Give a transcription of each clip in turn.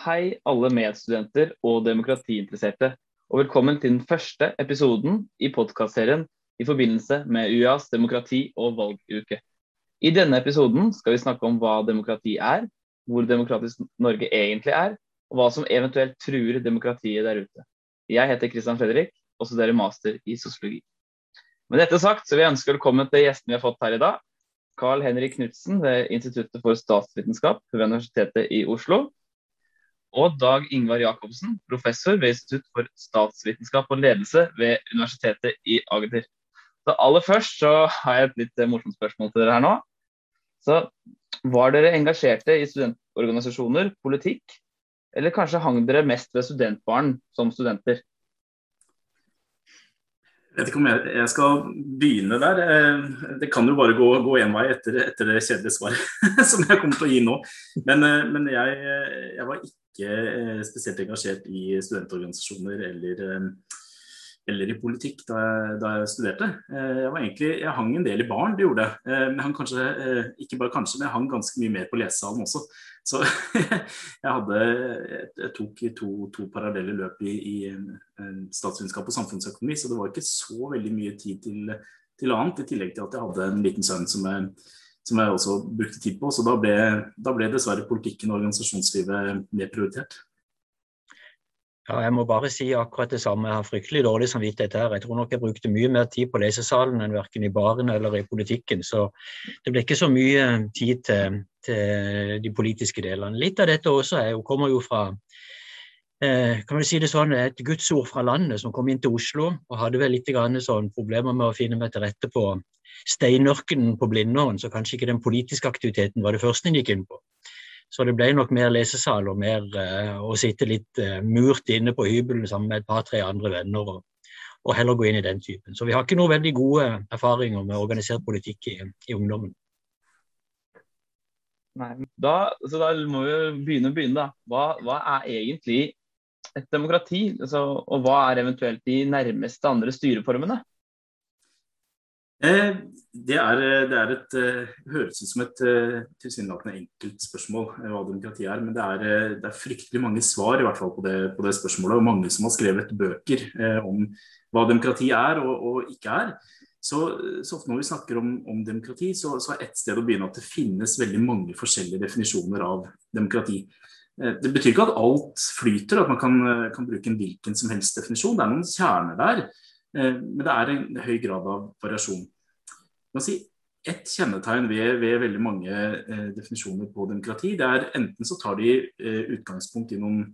Hei alle medstudenter og demokratiinteresserte, og velkommen til den første episoden i podkastserien i forbindelse med UiAs demokrati- og valguke. I denne episoden skal vi snakke om hva demokrati er, hvor demokratisk Norge egentlig er, og hva som eventuelt truer demokratiet der ute. Jeg heter Christian Fredrik og studerer master i sosiologi. Med dette sagt så vil jeg ønske velkommen til gjestene vi har fått her i dag. Carl Henrik Knutsen ved Instituttet for statsvitenskap ved Universitetet i Oslo. Og Dag Ingvar Jacobsen, professor ved Institutt for statsvitenskap og ledelse ved Universitetet i Agder. Så Aller først så har jeg et litt morsomt spørsmål til dere her nå. Så Var dere engasjerte i studentorganisasjoner, politikk, eller kanskje hang dere mest ved studentbarn som studenter? Jeg vet ikke om jeg, jeg, skal begynne der. Eh, det kan jo bare gå, én vei etter, etter, det kjedelige svaret som jeg kommer til å gi nå. Men, eh, men jeg, jeg, var ikke eh, spesielt engasjert i studentorganisasjoner eller, eller i politikk da jeg, da jeg, studerte. Jeg, egentlig, jeg hang en del i baren, det gjorde jeg. Men jeg hang kanskje, ikke bare kanskje, men jeg hang ganske mye mer på lesesalen også. Så jeg, hadde, jeg tok to, to parallelle løp i, i statsvitenskap og samfunnsøkonomi, så det var ikke så veldig mye tid til, til annet. I tillegg til at jeg hadde en liten sønn som jeg, som jeg også brukte tid på. Så da ble, da ble dessverre politikken og organisasjonslivet mer prioritert. Ja, jeg må bare si akkurat det samme. Jeg har fryktelig dårlig samvittighet her. Jeg tror nok jeg brukte mye mer tid på lesesalen enn verken i baren eller i politikken. Så det ble ikke så mye tid til, til de politiske delene. Litt av dette også er jo, kommer jo fra eh, kan man si det sånn, et gudsord fra landet som kom inn til Oslo og hadde vel litt sånn problemer med å finne meg til rette på steinørkenen på Blindern, så kanskje ikke den politiske aktiviteten var det første en gikk inn på. Så det ble nok mer lesesal og mer uh, å sitte litt uh, murt inne på hybelen sammen med et par-tre andre venner. Og, og, heller gå inn i den typen. Så vi har ikke noen veldig gode erfaringer med organisert politikk i, i ungdommen. Nei, da, så da må vi begynne å begynne, da. Hva, hva er egentlig et demokrati? Altså, og hva er eventuelt de nærmeste andre styreformene? Eh, det er, det er et eh, høres ut som et eh, tilsynelatende enkelt spørsmål hva demokrati er. Men det er, det er, fryktelig mange svar i hvert fall på det, på det, spørsmålet. Og mange som har skrevet bøker om hva demokrati er og, og ikke er. Så, så, ofte når vi snakker om, om demokrati, så, så, er ett sted å begynne at det finnes veldig mange forskjellige definisjoner av demokrati. Det betyr ikke at alt flyter, at man kan, kan bruke en hvilken som helst definisjon. Det er noen kjerner der. Eh, men det er en høy grad av variasjon. Si, et kjennetegn ved, ved veldig mange eh, definisjoner på demokrati, det er enten så tar de eh, utgangspunkt i noen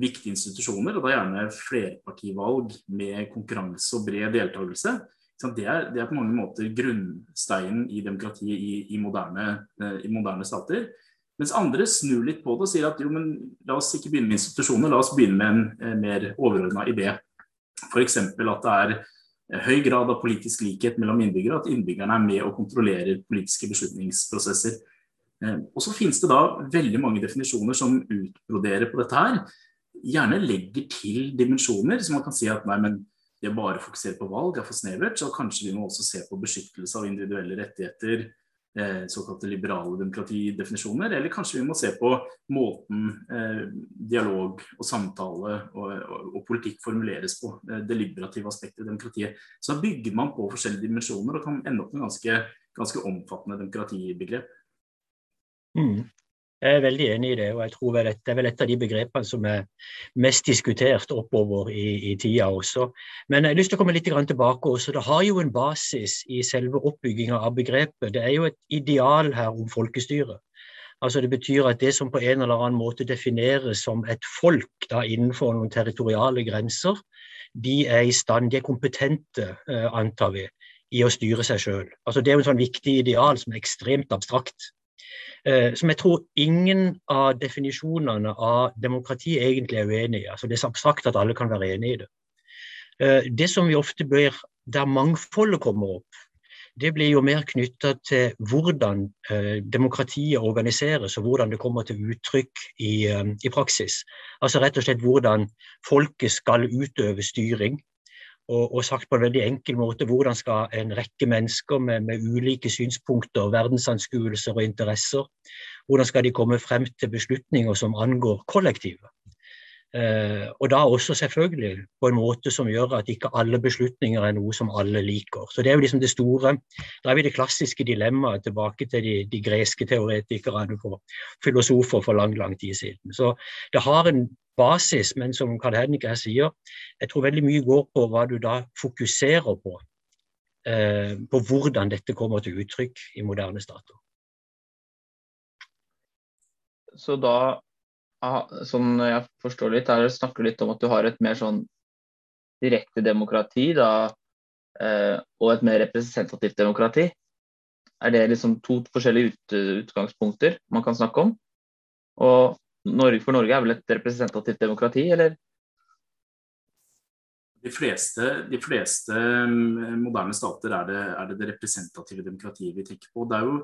viktige institusjoner, og da gjerne flerpartivalg med konkurranse og bred deltakelse. Det er, det er, på mange måter grunnsteinen i demokratiet i, i, moderne, i, moderne, stater. Mens andre snur litt på det og sier at jo, men la oss ikke begynne med institusjoner, la oss begynne med en, mer overordna idé. F.eks. at det er høy grad av politisk likhet mellom innbyggere, at innbyggerne er med og kontrollerer politiske beslutningsprosesser. Eh, og så finnes det da veldig mange definisjoner som utbroderer på dette her. Gjerne legger til dimensjoner, så man kan si at nei, men det bare fokusere på valg er for snevert, så kanskje vi må også se på beskyttelse av individuelle rettigheter, såkalte liberale demokratidefinisjoner. Eller kanskje vi må se på måten eh, dialog og samtale og, og, og, politikk formuleres på. Eh, det liberative aspektet i demokratiet. Så da bygger man på forskjellige dimensjoner og kan ende opp med ganske, ganske omfattende demokratibegrep. Mm. Jeg er veldig enig i det, og jeg tror vel det er vel et av de begrepene som er mest diskutert oppover i, i tida også. Men jeg har lyst til å komme litt tilbake også. Det har jo en basis i selve oppbygginga av begrepet. Det er jo et ideal her om folkestyre. Altså Det betyr at det som på en eller annen måte defineres som et folk da innenfor noen territoriale grenser, de er i stand, de er kompetente, eh, antar vi, i å styre seg sjøl. Altså, det er jo en sånn viktig ideal som er ekstremt abstrakt. Eh, som jeg tror ingen av definisjonene av demokrati egentlig er uenig i. Altså det er så abstrakt at alle kan være enig i det. Eh, det som vi ofte bør, der mangfoldet kommer opp, det blir jo mer knytta til hvordan eh, demokratiet organiseres og hvordan det kommer til uttrykk i, i, praksis. Altså rett og slett hvordan folket skal utøve styring. Og, og, sagt på en veldig enkel måte hvordan skal en rekke mennesker med, med ulike synspunkter, verdensanskuelser og interesser, hvordan skal de komme frem til beslutninger som angår kollektivet. Eh, og da også selvfølgelig på en måte som gjør at ikke alle beslutninger er noe som alle liker. Så Det er jo liksom det store Da er vi det klassiske dilemmaet tilbake til de, de greske teoretikerne og filosofer for lang, lang tid siden. Så det har en basis, men som Karl Henrik her sier, jeg tror veldig mye går på hva du da fokuserer på. Eh, på hvordan dette kommer til uttrykk i moderne stater. Så da, sånn jeg forstår litt, er det snakker litt om at du har et mer sånn direkte demokrati da, eh, og et mer representativt demokrati. Er det liksom to forskjellige ut, utgangspunkter man kan snakke om? Og Norge, for Norge er vel et representativt demokrati, eller? De fleste, de fleste mm, moderne stater er det, er det, det representative demokratiet vi tenker på. Det er jo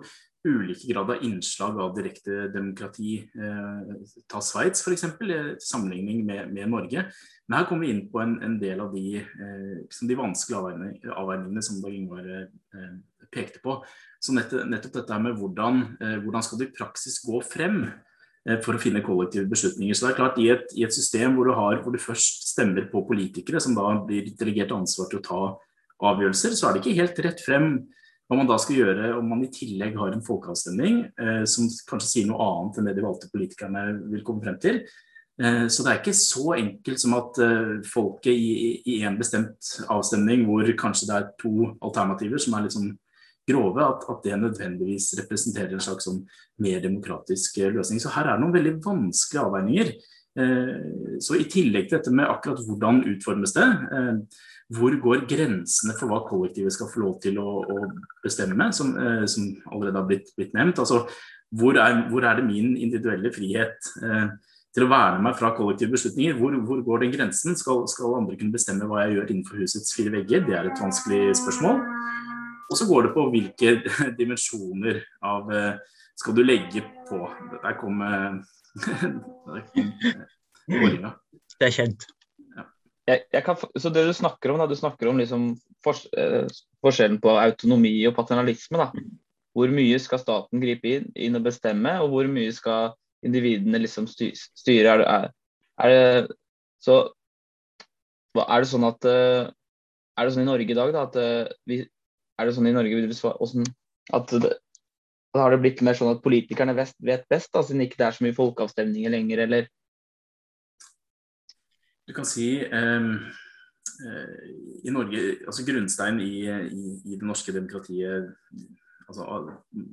ulike grad av innslag av direkte demokrati. Eh, ta Sveits f.eks., i sammenligning med, med, Norge. Men her kommer vi inn på en, en del av de, liksom de vanskelige avveiningene, som Dag Ingvar eh, pekte på. Så nettopp, nettopp dette med hvordan, eh, hvordan skal du i praksis gå frem Eh, for å finne kollektive beslutninger. Så det er klart I et, i et system hvor du, har, hvor du, først stemmer på politikere, som da blir delegert ansvar til å ta avgjørelser, så er det ikke helt rett frem hva man da skal gjøre om man i tillegg har en folkeavstemning eh, som kanskje sier noe annet enn det de valgte politikerne vil komme frem til. Eh, så det er ikke så enkelt som at eh, folket i, i en bestemt avstemning hvor kanskje det er to alternativer som er litt sånn grove, at, at, det nødvendigvis representerer en slags sånn mer demokratisk eh, løsning. Så her er det noen veldig vanskelige avveininger. Eh, så I tillegg til dette med akkurat hvordan utformes det, eh, hvor går grensene for hva kollektivet skal få lov til å, å bestemme, som, som, allerede har blitt, blitt nevnt. Altså, hvor er, hvor er, det min individuelle frihet til å verne meg fra kollektive beslutninger? Hvor, hvor går den grensen? Skal, skal, andre kunne bestemme hva jeg gjør innenfor husets fire vegger? Det er et vanskelig spørsmål. Og så går det på hvilke dimensjoner av eh, skal du legge på. Der kom, der kom eh, Det er kjent. Ja. Jeg, jeg kan, så det du snakker om, da, du snakker om liksom for, eh, forskjellen på autonomi og paternalisme. da. Hvor mye skal staten gripe inn, inn og bestemme, og hvor mye skal individene liksom styre? Er er, er det, så er det sånn at er det sånn i Norge i dag da, at vi, er det sånn i Norge hvordan, at det, har det blitt mer sånn at politikerne vet, vet best, da, siden ikke det er så mye folkeavstemninger lenger, eller? Du kan si um, uh, i Norge, altså Grunnstein i, i, i det norske demokratiet altså,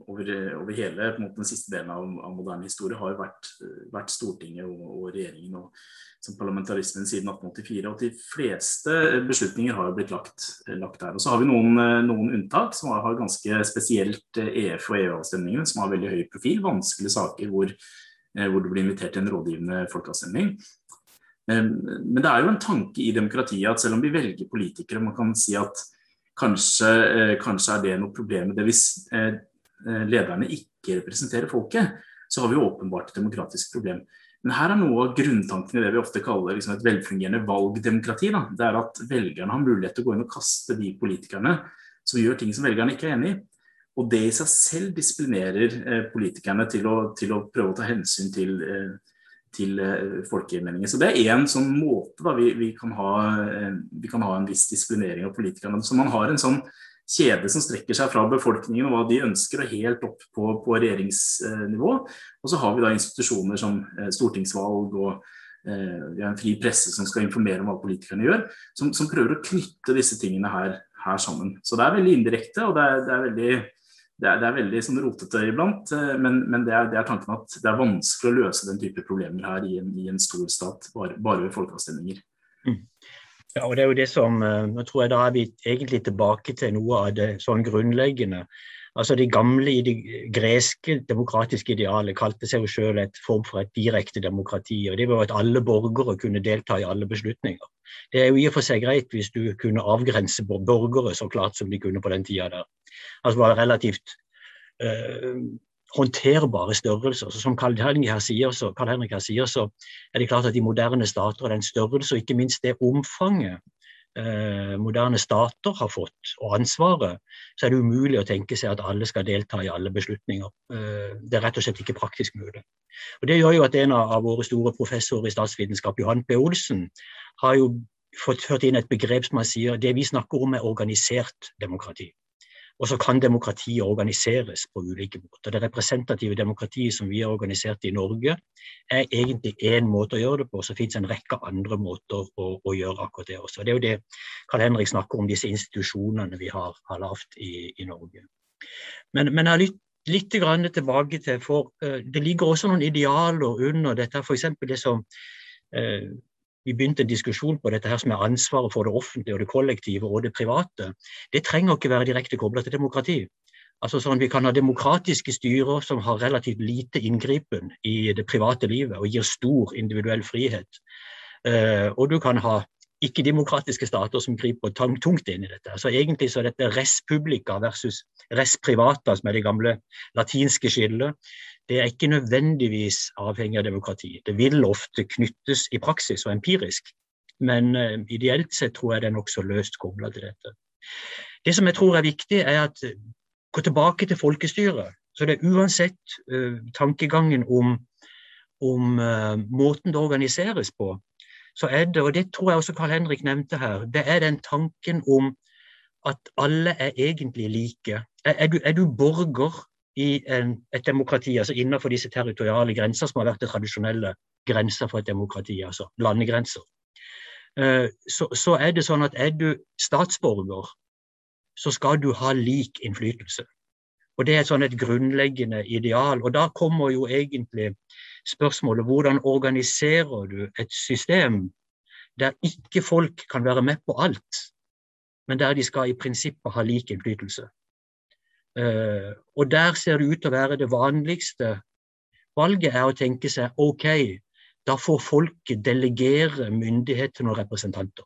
over, over, hele måte, den siste delen av, av, moderne historie har vært, vært Stortinget og, og, regjeringen og som parlamentarismen siden 1884. Og de fleste beslutninger har jo blitt lagt, lagt der. Og så har vi noen, noen unntak som har, ganske spesielt EF- og EU-avstemningene, som har veldig høy profil. Vanskelige saker hvor, eh, hvor det blir invitert til en rådgivende folkeavstemning. Men det er jo en tanke i demokratiet at selv om vi velger politikere, man kan si at Kanskje, eh, kanskje, er det noe problem med det hvis eh, eh, lederne ikke representerer folket. Så har vi åpenbart et demokratisk problem. Men her er noe av grunntanken i det vi ofte kaller liksom et velfungerende valgdemokrati. Da. Det er at velgerne har mulighet til å gå inn og kaste de politikerne som gjør ting som velgerne ikke er enig i. Og det i seg selv disiplinerer politikerne til å, til å, prøve å ta hensyn til eh, til eh. Så Det er én sånn måte da, vi, vi, kan ha, eh, vi, kan ha, en viss disiplinering av politikerne. Så man har en sånn kjede som strekker seg fra befolkningen og hva de ønsker, og helt opp på, på regjeringsnivå. Og så har vi da institusjoner som eh, stortingsvalg og vi har en fri presse som skal informere om hva politikerne gjør, som, som prøver å knytte disse tingene her, her, sammen. Så det er veldig indirekte, og det er, det er veldig det er, det er, veldig sånn rotete iblant, eh, men, men det, er, det, er, tanken at det er vanskelig å løse den type problemer her i en, i en stor stat, bare, bare ved folkeavstemninger. Mm. Ja, og det er jo det som, eh, nå tror jeg Da er vi egentlig tilbake til noe av det sånn grunnleggende. Altså De gamle i det greske demokratiske idealet kalte seg jo selv et form for et direkte demokrati. og Det var at alle borgere kunne delta i alle beslutninger. Det er jo i og for seg greit hvis du kunne avgrense borgere så klart som de kunne på den tida der altså var relativt uh, håndterbare størrelser. Så som Karl Henrik, her sier, så, Henrik her sier, så er det klart at de moderne stater og den størrelse og ikke minst det omfanget moderne stater har fått, og ansvaret, så er det umulig å tenke seg at alle skal delta i alle beslutninger. Eh, det er rett og slett ikke praktisk mulig. Og Det gjør jo at en av våre store professorer i statsvitenskap, Johan P. Olsen, har jo fått hørt inn et begrep som han sier det vi snakker om er organisert demokrati. Og så kan demokratiet organiseres på ulike måter. Det representative demokratiet som vi har organisert i Norge, er egentlig én måte å gjøre det på. Så fins en rekke andre måter å, å, gjøre akkurat det også. Det er jo det Karl Henrik snakker om, disse institusjonene vi har, har lagd i, i, Norge. Men, men jeg har litt, litt tilbake til, for uh, det ligger også noen idealer under dette. F.eks. det som uh, vi begynte en diskusjon på dette her som er ansvaret for det offentlige og det kollektive og det private. Det trenger ikke være direkte kobla til demokrati. Altså sånn Vi kan ha demokratiske styrer som har relativt lite inngripen i det private livet og gir stor individuell frihet. Uh, og du kan ha ikke-demokratiske stater som griper tungt inn i dette. Så Egentlig så er dette res publica versus res privata, som er det gamle latinske skillet det er ikke nødvendigvis avhengig av demokrati. Det vil ofte knyttes i praksis og empirisk, men uh, ideelt sett tror jeg det er nokså løst kobla til dette. Det som jeg tror er viktig, er at uh, gå tilbake til folkestyret. Så det er uansett uh, tankegangen om, om måten det organiseres på, så er det, og det tror jeg også Carl Henrik nevnte her, det er den tanken om at alle er egentlig like. Er, er, du, er du borger i en, et demokrati, altså innenfor disse territoriale grenser som har vært det tradisjonelle grenser for et demokrati, altså landegrenser. Eh, så, så, er det sånn at er du statsborger, så skal du ha lik innflytelse. Og Det er sånn et grunnleggende ideal. Og Da kommer jo egentlig spørsmålet hvordan organiserer du et system der ikke folk kan være med på alt, men der de skal i prinsippet ha lik innflytelse. Uh, og der ser det ut til å være det vanligste valget er å tenke seg OK, da får folket delegere myndighet til noen representanter.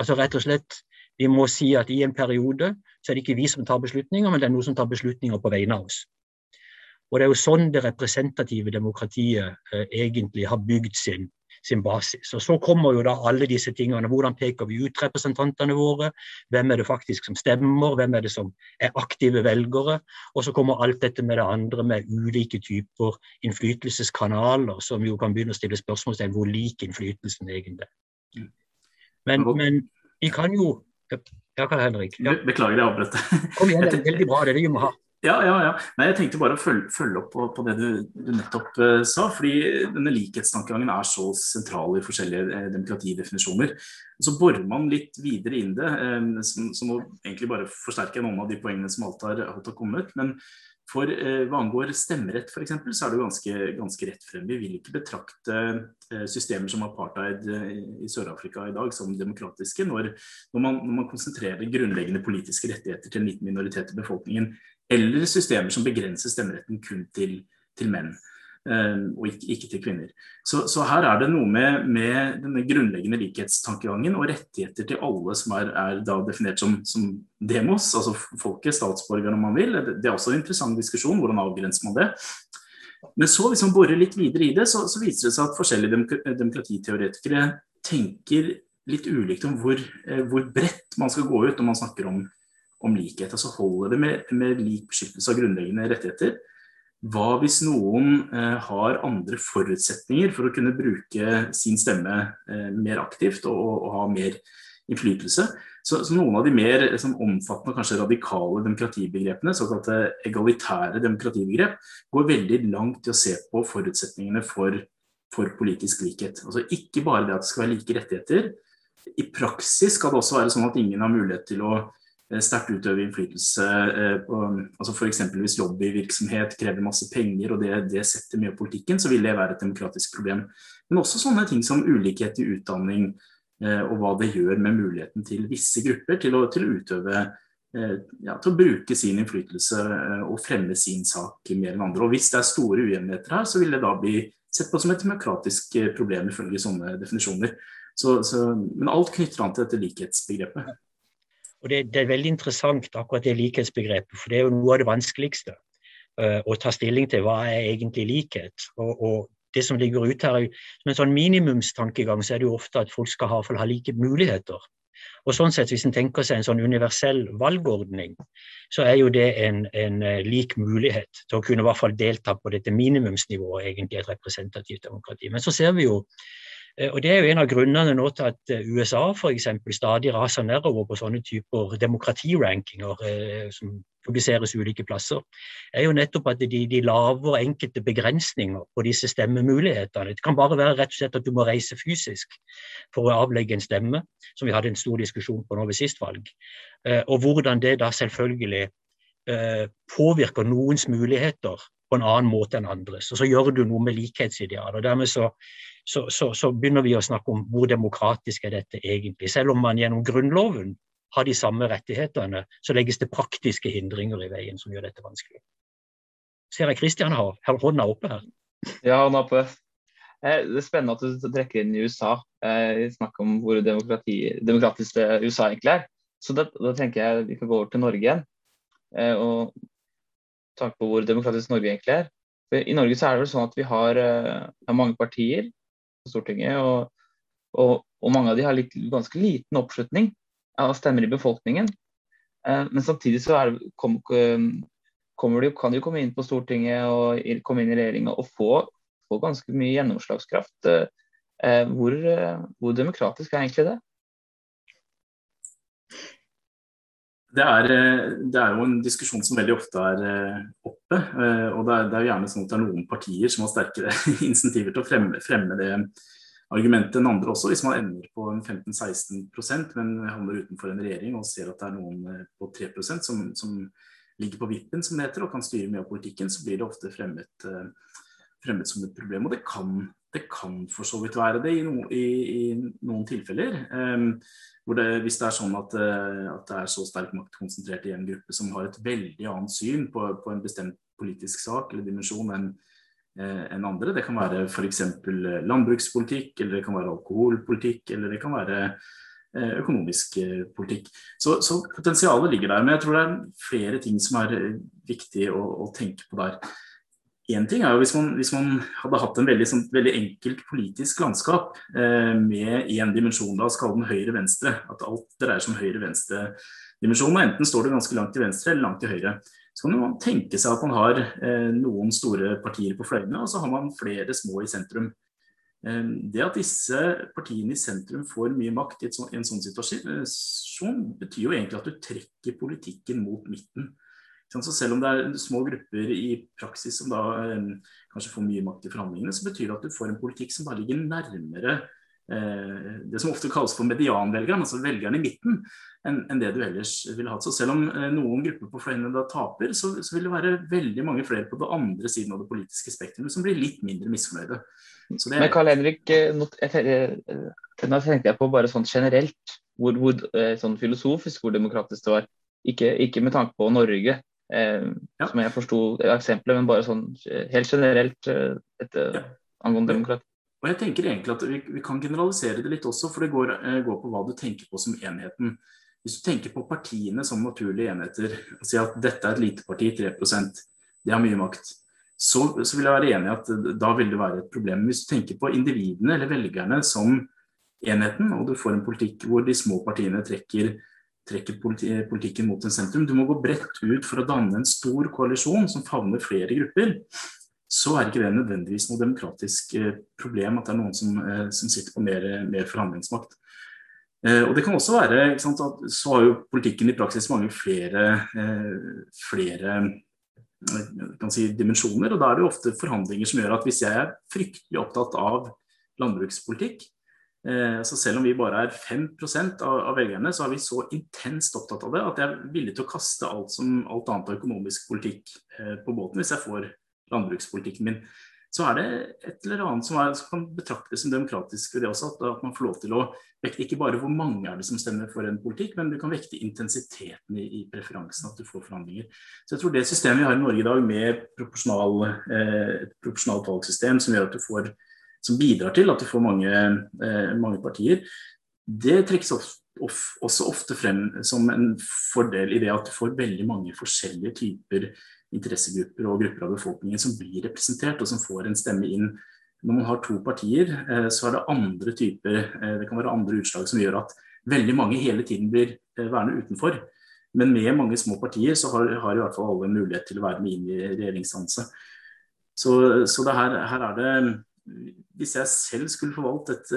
Altså rett og slett, Vi må si at i en periode så er det ikke vi som tar beslutninger, men det er noen som tar beslutninger på vegne av oss. Og Det er jo sånn det representative demokratiet eh, egentlig har bygd sin sin basis. Og Så kommer jo da alle disse tingene. Hvordan peker vi ut representantene våre? Hvem er det faktisk som stemmer? Hvem er det som er aktive velgere? Og så kommer alt dette med det andre, med ulike typer innflytelseskanaler, som jo kan begynne å stille spørsmål til hvor lik innflytelsen egentlig er. Men, men vi kan jo Ja, Karl Henrik. Ja. Beklager, jeg avbrøt. Kom igjen, det er veldig bra. Det er det vi må ha. Ja, ja, ja. Nei, jeg tenkte bare å følge, følge opp på, på, det du, du nettopp uh, sa. fordi denne likhetstankegangen er så sentral i forskjellige uh, demokratidefinisjoner. Så borer man litt videre inn det, uh, som, som egentlig bare forsterker noen av de poengene som alt har, alt har kommet. Men for hva angår stemmerett f.eks., så er det ganske, ganske rett frem. Vi vil ikke betrakte systemer som apartheid i Sør-Afrika i dag som demokratiske, når, når, man, når man konsentrerer grunnleggende politiske rettigheter til en liten minoritet i befolkningen eller systemer som begrenser stemmeretten kun til, til menn. Uh, og ikke, ikke, til kvinner. Så, så, her er det noe med, med, denne grunnleggende likhetstankegangen og rettigheter til alle som er, er definert som, som, demos, altså folket, statsborgere om man vil. Det, det, er også en interessant diskusjon, hvordan avgrenser man det. Men så hvis man borer litt videre i det, så, så viser det seg at forskjellige demokratiteoretikere tenker litt ulikt om hvor, eh, hvor bredt man skal gå ut når man snakker om om likhet. Altså holder det med, med lik beskyttelse av grunnleggende rettigheter. Hva hvis noen eh, har andre forutsetninger for å kunne bruke sin stemme eh, mer aktivt og, og, ha mer innflytelse? Så, så, noen av de mer liksom, omfattende og kanskje radikale demokratibegrepene, såkalte egalitære demokratibegrep, går veldig langt i å se på forutsetningene for, for politisk likhet. Altså Ikke bare det at det skal være like rettigheter. I praksis skal det også være sånn at ingen har mulighet til å sterkt utøve innflytelse eh, altså F.eks. hvis lobbyvirksomhet krever masse penger og det, det, setter mye av politikken, så vil det være et demokratisk problem. Men også sånne ting som ulikhet i utdanning eh, og hva det gjør med muligheten til visse grupper til å, til å utøve ja, til å bruke sin innflytelse og fremme sin sak mer enn andre. Og Hvis det er store ujevnheter her, så vil det da bli sett på som et demokratisk problem ifølge sånne definisjoner. Så, så, men alt knytter an til dette likhetsbegrepet. Og det, det, er veldig interessant akkurat det likhetsbegrepet, for det er jo noe av det vanskeligste uh, å ta stilling til. Hva er egentlig likhet? Og, og det som ligger ute her, Som en sånn minimumstankegang så er det jo ofte at folk skal ha, ha like muligheter. Og sånn sett, Hvis en tenker seg en sånn universell valgordning, så er jo det en, en eh, lik mulighet til å kunne i hvert fall delta på dette minimumsnivået egentlig et representativt demokrati. Men så ser vi jo og Det er jo en av grunnene nå til at eh, USA for eksempel, stadig raser nedover på sånne typer demokratirankinger eh, som publiseres ulike plasser, er jo nettopp at de, de lager enkelte begrensninger på disse stemmemulighetene. Det kan bare være rett og slett at du må reise fysisk for å avlegge en stemme, som vi hadde en stor diskusjon på nå ved sist valg. Og hvordan det da selvfølgelig påvirker noens muligheter på en annen måte enn andres. Og så gjør du noe med likhetsidealet. og dermed så så, så, så, begynner vi å snakke om hvor demokratisk er dette egentlig. Selv om man gjennom Grunnloven har de samme rettighetene, så legges det praktiske hindringer i veien som gjør dette vanskelig. Ser jeg Kristian har, hånda oppe her? Ja, hånda oppe. Eh, det er spennende at du trekker inn i USA. Vi snakker om hvor demokratisk USA egentlig er. Så da, da, tenker jeg vi kan gå over til Norge igjen. Eh, og snakke på hvor demokratisk Norge egentlig er. I Norge så er det vel sånn at vi har, har mange partier Stortinget. Og, og, og, mange av de har litt, ganske liten oppslutning av stemmer i befolkningen. Eh, men samtidig så er, kom, kommer de, kan de komme inn på Stortinget og komme inn i regjeringa og få, få, ganske mye gjennomslagskraft. Eh, hvor, hvor demokratisk er egentlig det? Det er, det er, jo en diskusjon som veldig ofte er oppe. og Det er, det er gjerne sånn at det er noen partier som har sterkere insentiver til å fremme, fremme det argumentet enn andre også. Hvis man ender på 15-16% men havner utenfor en regjering og ser at det er noen på 3% som, som ligger på vippen, som det heter, og kan styre mye av politikken, så blir det ofte fremmet, fremmet som et problem. Og det kan, det kan for så vidt være det i, no, i, i noen tilfeller. Um, det, hvis det er sånn at, eh, at, det er så sterk makt konsentrert i en gruppe som har et veldig annet syn på, på en bestemt politisk sak eller dimensjon enn eh, en andre. Det kan være f.eks. landbrukspolitikk, eller det kan være alkoholpolitikk, eller det kan være eh, økonomisk politikk. Så, så, potensialet ligger der. Men jeg tror det er flere ting som er viktig å, å tenke på der. Én ting er jo hvis man, hvis man, hadde hatt en veldig, sånn, veldig enkelt politisk landskap eh, med én dimensjon, la oss kalle den høyre-venstre. At alt dreier seg om høyre-venstre-dimensjonen. Enten står det ganske langt til venstre eller langt til høyre. Så kan man tenke seg at man har eh, noen store partier på fløyene, og så har man flere små i sentrum. Eh, det at disse partiene i sentrum får mye makt i, så, i en sånn situasjon, betyr jo egentlig at du trekker politikken mot midten. Så selv om det er små grupper i praksis som da eh, kanskje får mye makt i forhandlingene, så betyr det at du får en politikk som bare ligger nærmere eh, det som ofte kalles for medianvelgeren, altså velgeren i midten, enn, det du ellers ville hatt. Så selv om eh, noen grupper på fløyene da taper, så, vil det være veldig mange flere på den andre siden av det politiske spektrumet som blir litt mindre misfornøyde. Det... Men Karl Henrik, nå tenkte jeg på bare sånn generelt, hvor, hvor, sånn filosofisk hvor demokratisk det var. Ikke, ikke med tanke på Norge, Eh, ja. Som jeg forsto eksempelet, men bare sånn eh, helt generelt eh, etter, ja. angående demokrati. Og jeg tenker egentlig at vi, vi, kan generalisere det litt også, for det går, går, på hva du tenker på som enheten. Hvis du tenker på partiene som naturlige enheter, og sier at dette er et lite parti, 3% det har mye makt, så, så, vil jeg være enig i at da vil det være et problem. Hvis du tenker på individene eller velgerne som enheten, og du får en politikk hvor de små partiene trekker trekker politikken mot en sentrum. Du må gå bredt ut for å danne en stor koalisjon som favner flere grupper. Så er ikke det nødvendigvis noe demokratisk eh, problem at det er noen som, eh, som sitter på mer, mer forhandlingsmakt. Eh, og det kan også være, sant, Så har jo politikken i praksis mange flere, flere si, dimensjoner. og Da er det jo ofte forhandlinger som gjør at hvis jeg er fryktelig opptatt av landbrukspolitikk, så selv om vi bare er 5 av, velgerne, så er vi så intenst opptatt av det at jeg er villig til å kaste alt, som, alt annet av økonomisk politikk eh, på båten hvis jeg får landbrukspolitikken min. Så er det et eller annet som, er, som kan betraktes som demokratisk ved det også, at, man får lov til å vekte ikke bare hvor mange er det som stemmer for en politikk, men du kan vekte intensiteten i, i preferansen, at du får forhandlinger. Så jeg tror det systemet vi har i Norge i dag med proporsjonal, eh, et proporsjonalt valgsystem som gjør at du får som bidrar til at du får mange, eh, mange partier, det trekkes også ofte frem som en fordel i det at du får veldig mange forskjellige typer interessegrupper og grupper av befolkningen som blir representert, og som får en stemme inn. Når man har to partier, eh, så er det andre typer eh, Det kan være andre utslag som gjør at veldig mange hele tiden blir værende utenfor. Men med mange små partier så har, har i hvert fall alle mulighet til å være med inn i regjeringsdanse. Så, så her, her, er det Hvis jeg selv skulle forvalte et,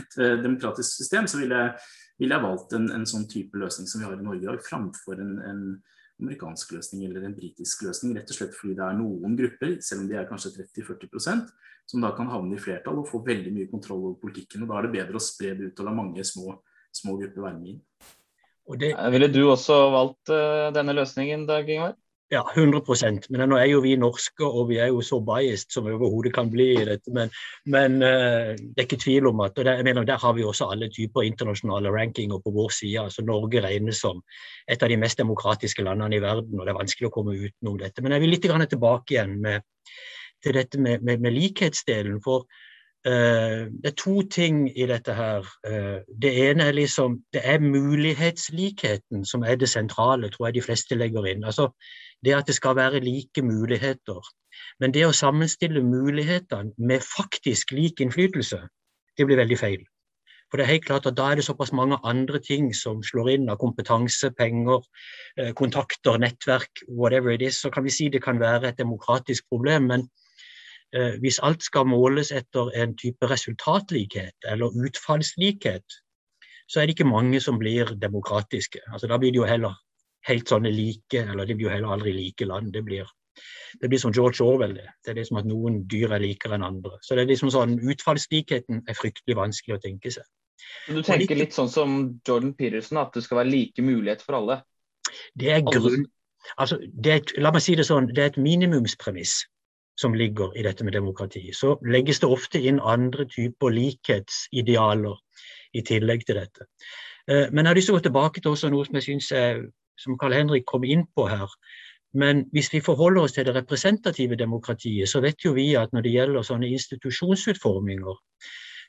et demokratisk system, så ville jeg, ville jeg valgt en, en, sånn type løsning som vi har i Norge i dag, framfor en, en amerikansk løsning eller en britisk løsning. Rett og slett fordi det er noen grupper, selv om de er kanskje 30-40% som da kan havne i flertall og få veldig mye kontroll over politikken. og Da er det bedre å spre det ut og la mange små, små grupper være med inn. Det... Ville du også valgt uh, denne løsningen, Dag Ingvar? Ja, 100% Men nå er jo vi norske, og vi er jo så biased som vi overhodet kan bli i dette. Men, men uh, det er ikke tvil om at og der, jeg mener, der har vi også alle typer internasjonale rankinger på vår side. altså Norge regnes som et av de mest demokratiske landene i verden, og det er vanskelig å komme utenom dette. Men jeg vil litt tilbake igjen med, til dette med, med, med likhetsdelen. for Uh, det er to ting i dette her. Uh, det ene er liksom Det er mulighetslikheten som er det sentrale, tror jeg de fleste legger inn. Altså det at det skal være like muligheter. Men det å sammenstille mulighetene med faktisk lik innflytelse, det blir veldig feil. For det er helt klart at Da er det såpass mange andre ting som slår inn av kompetanse, penger, uh, kontakter, nettverk, whatever it is. Så kan vi si det kan være et demokratisk problem. men Eh, hvis alt skal måles etter en type resultatlikhet eller utfallslikhet, så er det ikke mange som blir demokratiske. Altså, da blir det jo heller helt sånne like, eller de blir jo heller aldri like land. Det blir, det blir som George Orwell. Det. det er liksom at noen dyr er likere enn andre. Så det er liksom sånn, Utfallslikheten er fryktelig vanskelig å tenke seg. Du tenker litt sånn som Jordan Peterson, at det skal være like mulighet for alle? Det er grunn... Altså, det er, la meg si det sånn, det er et minimumspremiss som ligger i dette med demokrati. Så legges det ofte inn andre typer likhetsidealer i tillegg til dette. Eh, men jeg har lyst til å gå tilbake til noe som jeg synes er, som Karl Henrik kom inn på her. Men hvis vi forholder oss til det representative demokratiet, så vet jo vi at når det gjelder sånne institusjonsutforminger,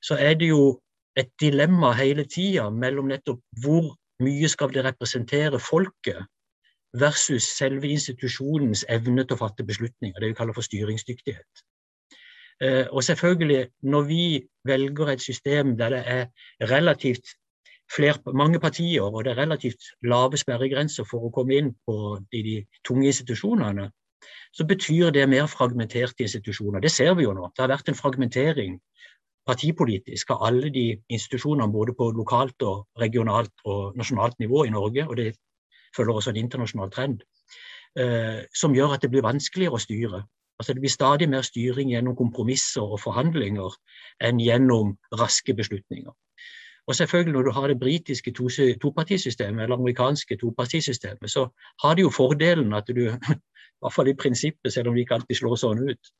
så er det jo et dilemma hele tida mellom nettopp hvor mye skal det representere folket, versus selve institusjonens evne til å fatte beslutninger. Det vi kaller for styringsdyktighet. Eh, og selvfølgelig, når vi velger et system der det er relativt flere, mange partier, og det er relativt lave sperregrenser for å komme inn på de, de tunge institusjonene, så betyr det mer fragmenterte institusjoner. Det ser vi jo nå. Det har vært en fragmentering partipolitisk av alle de institusjonene både på lokalt og regionalt og nasjonalt nivå i Norge. og det følger også en internasjonal trend, eh, som gjør at det blir vanskeligere å styre. Altså Det blir stadig mer styring gjennom kompromisser og forhandlinger enn gjennom raske beslutninger. Og selvfølgelig Når du har det britiske topartisystemet eller amerikanske topartisystemet, så har det jo fordelen at du, i hvert fall i prinsippet, selv om det ikke alltid slår sånn ut,